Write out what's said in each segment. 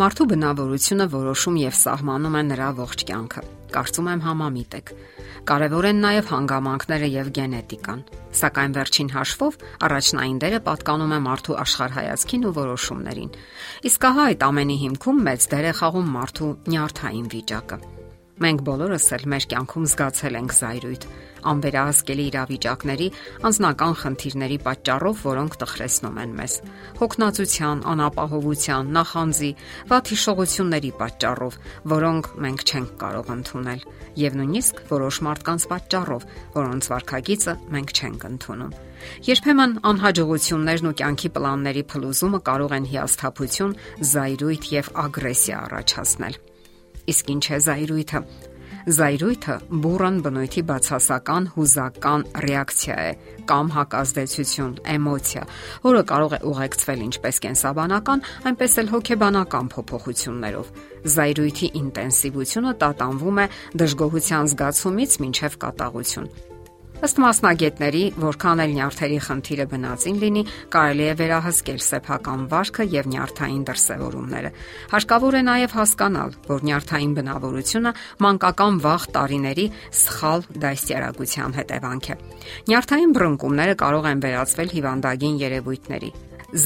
Մարդու բնավորությունը որոշում եւ սահմանում է նրա ողջ կյանքը։ Կարծում եմ համամիտ եք։ Կարևոր են նաև հանգամանքները եւ գենետիկան։ Սակայն վերջին հաշվով առաջնային դերը պատկանում է մարդու աշխարհայացքին ու որոշումներին։ Իսկ ահա այդ ամենի հիմքում մեծ դեր է խաղում մարդու նյարդային վիճակը։ Մենք բոլորս էլ մեր կյանքում զգացել ենք զայրույթ, անվերահսկելի իրավիճակների, անznական խնդիրների պատճառով, որոնք տխրեցնում են մեզ։ Հոգնածության, անապահովության, նախանձի, վատ հիշողությունների պատճառով, որոնք մենք չենք կարող ընդունել, եւ նույնիսկ որոշ մարդկանց պատճառով, որոնց վարքագիծը մենք չենք ընդունում։ Երբեմն անհաջողություններն ու կյանքի պլանների փլուզումը կարող են հիասթափություն, զայրույթ եւ ագրեսիա առաջացնել։ Իսկ ինչ է զայրույթը։ Զայրույթը բուրըն բնույթի բացասական հուզական ռեակցիա է. Կամ հակազդեցություն, էմոցիա, որը կարող է ուղեկցվել ինչպես կենսաբանական, այնպես էլ հոգեբանական փոփոխություններով։ Զայրույթի ինտենսիվությունը տատանվում է դժգոհության զգացումից մինչև կատաղություն։ Ըստ մասնագետների, որքան էլ նյարդերի խնդիրը բնածին լինի, կարելի է վերահսկել սեփական վարքը եւ նյարդային դրսևորումները։ Հարկավոր է նաեւ հասկանալ, որ նյարդային բնավորությունը մանկական վաղ տարիների սխալ դաստիարակության հետևանք է։ Նյարդային բռնկումները կարող են վերածվել հիվանդագին երևույթների։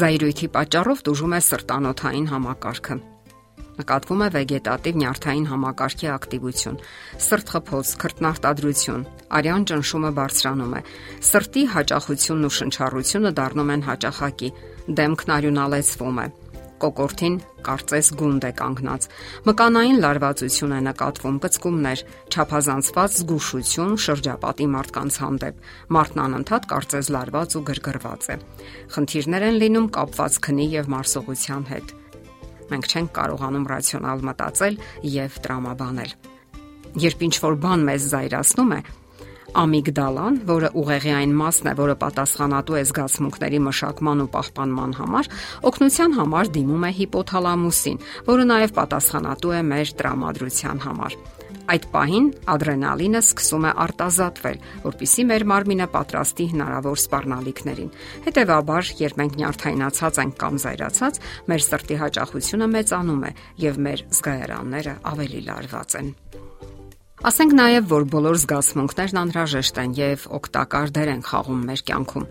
Զայրույթի պատճառով դժում է սրտանոթային համակարգը նկատվում է վեգետատիվ նյարդային համակարգի ակտիվություն, սրտխփոց, քրտնարտադրություն, արյան ճնշումը բարձրանում է, սրտի հաճախությունն ու շնչառությունը դառնում են հաճախակի, դեմքն արյունալեցվում է կոկորտին կարծես գունդ է կանգնած։ Մկանային լարվածություն է նկատվում, կծկումներ, ճափազանցված զգուշություն շրջապատի մարդկանց հանդեպ։ Մարդն անընդհատ կարծես լարված ու գրգռված է։ Խնդիրներ են լինում կապված քնի եւ մարսողության հետ մենք չենք կարողանում ռացիոնալ մտածել եւ տրամաբանել։ Երբ ինչ որ բան մեզ զայրացնում է, ամիգդալան, որը ուղեղի այն մասն է, որը պատասխանատու է զգացմունքների մշակման ու պահպանման համար, օգնության համար դիմում է հիպոթալամուսին, որը նաև պատասխանատու է մեր տրամադրության համար։ Այդ պահին ադրենալինը սկսում է արտազատվել, որpիսի մեր մարմինը պատրաստի հնարավոր սպառնալիքներին։ Հետևաբար, երբ մենք նյարդայնացած ենք կամ զայրացած, մեր սրտի հաճախությունը մեծանում է եւ մեր զգայարանները ավելի լարված են։ Ասենք նաև, որ բոլոր զգացմունքներն անհրաժեշտ են եւ օգտակար դեր են խաղում մեր կյանքում։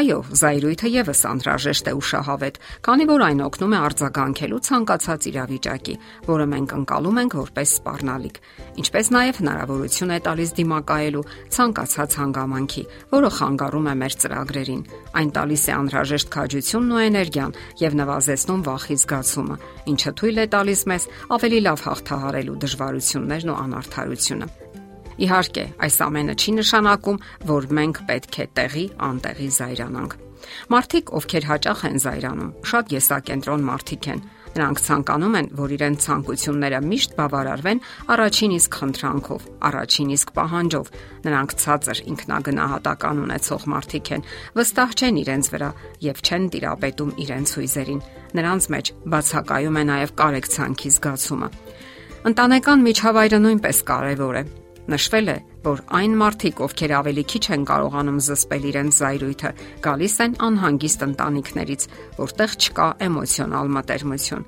Այո, զայրույթը եւս անհրաժեշտ է ուշահավետ, քանի որ այն օգնում է արձագանքելու ցանկացած իրավիճակի, որը մենք ընկալում ենք որպես սпарնալիք, ինչպես նաև հնարավորություն է տալիս դիմակայելու ցանկացած հանգամանքի, որը խանգարում է մեր ծրագրերին։ Այն տալիս է անհրաժեշտ քաջությունն ու էներգիան եւ նվազեցնում վախի զգացումը, ինչը թույլ է տալիս մեզ ավելի լավ հաղթահարելու դժվարություններն ու անարթարությունը ողջունությունը։ Իհարկե, այս ամենը չի նշանակում, որ մենք պետք է տեղի անտեղի զայրանանք։ Մարդիկ, ովքեր հաճախ են զայրանում, շատ եսակենտրոն մարդիկ են։ Նրանք ցանկանում են, որ իրենց ցանկությունները միշտ բավարարվեն առաջին իսկ խնդրանքով, առաջին իսկ պահանջով։ Նրանք ցածր ինքնագնահատական ունեցող մարդիկ են, վստահ չեն իրենց վրա եւ չեն տիրապետում իրենց հույզերին։ Նրանց մեջ բացակայում է նաեւ կարեկցանքի զգացումը։ Ընտանեկան միջավայրը նույնպես կարևոր է։ Նշվել է, որ այն մարդիկ, ովքեր ավելի քիչ են կարողանում զսպել իրենց զայրույթը, գալիս են անհանգիստ ընտանիքներից, որտեղ չկա էմոցիոնալ մտերմություն։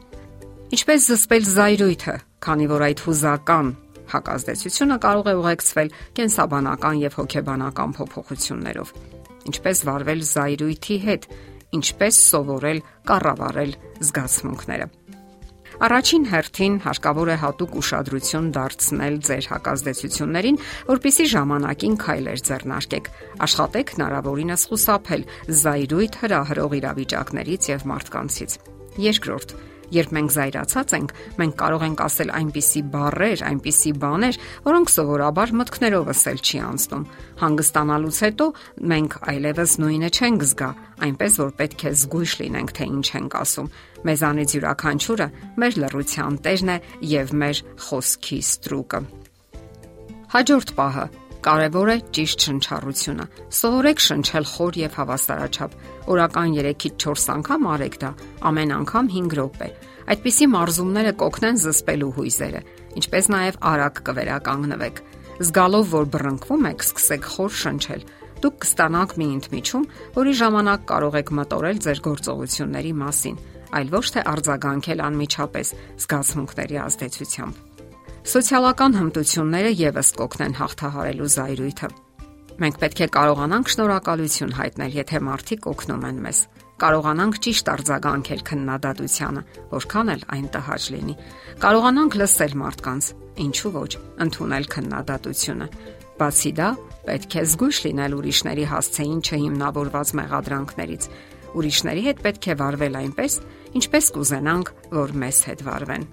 Ինչպես զսպել զայրույթը, քանի որ այդ հուզական հակազդեցությունը կարող է ուղեկցվել կենսաբանական եւ հոգեբանական փոփոխություններով։ Ինչպես վարվել զայրույթի հետ, ինչպես սովորել կառավարել զգացմունքները։ Առաջին հերթին հարկավոր է հատուկ ուշադրություն դարձնել ձեր հակազդեցություններին, որpիսի ժամանակին քայլեր ձեռնարկեք։ Աշխատեք հնարավորինս խուսափել զայրույթ հրահրող իրավիճակներից եւ մարդկանցից։ Երկրորդ, Երբ մենք զայրացած ենք, մենք կարող ենք ասել այնպիսի բառեր, այնպիսի բաներ, որոնք սովորաբար մտքներովս էլ չի անցնում։ Հանգստանալուց հետո մենք այլևս նույնը չենք զգա, այնպես որ պետք է զգույշ լինենք, թե ինչ ենք ասում։ Մեզանից յուրաքանչյուրը մեր լռության տերն է եւ մեր խոսքի ստրուկը։ Հաջորդ պահը Կարևոր է ճիշտ շնչառությունը։ Սովորեք շնչել խոր եւ հավասարաչափ։ Օրական 3-ից 4 անգամ արեք դա, ամեն անգամ 5 րոպե։ Այդպիսի մարզումները կօգնեն զսպելու հույզերը, ինչպես նաեւ արագ կվերականգնվեք։ Զգալով, որ բռնկվում եք, սկսեք խոր շնչել։ Դուք կստանաք մի ընդմիջում, որի ժամանակ կարող եք մտորել ձեր գործողությունների մասին։ այլ ոչ թե արձագանքել անմիջապես զգացմունքների ազդեցությամբ։ Սոցիալական հմտությունները եւս կօգնեն հաղթահարելու զայրույթը։ Մենք պետք է կարողանանք շնորհակալություն հայտնել, եթե մարդիկ օգնում են մեզ կարողանանք ճիշտ արձագանքել քննադատությանը, որքան էլ այն տհաճ լինի։ Կարողանանք լսել մարդկանց, ինչու ոչ, ընդունել քննադատությունը։ Բացի դա, պետք է զգույշ լինել ուրիշների հասցեին չհիմնավորված մեղադրանքներից։ Ուրիշների հետ պետք է վարվել այնպես, ինչպես կուզենանք, որ մեզ հետ վարվեն։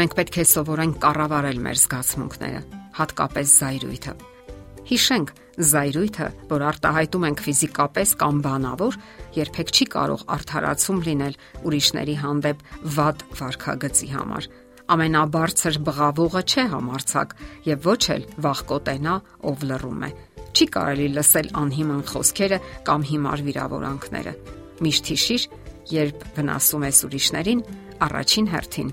Մենք պետք է սովորենք կառավարել մեր զգացմունքները, հատկապես զայրույթը։ Հիշենք, զայրույթը, որ արտահայտում ենք ֆիզիկապես կամ բանավոր, երբեք չի կարող արդարացում լինել ուրիշների հանդեպ վատ վարքագծի համար։ Ամենաբարձր բղավողը չէ համարցակ եւ ոչ էլ վախկոտենա, ով լռում է։ Չի կարելի լսել անհիմն խոսքերը կամ հիմար վիրավորանքները։ Միշտ հիշիր, երբ վնասում ես ուրիշներին, առաջին հերթին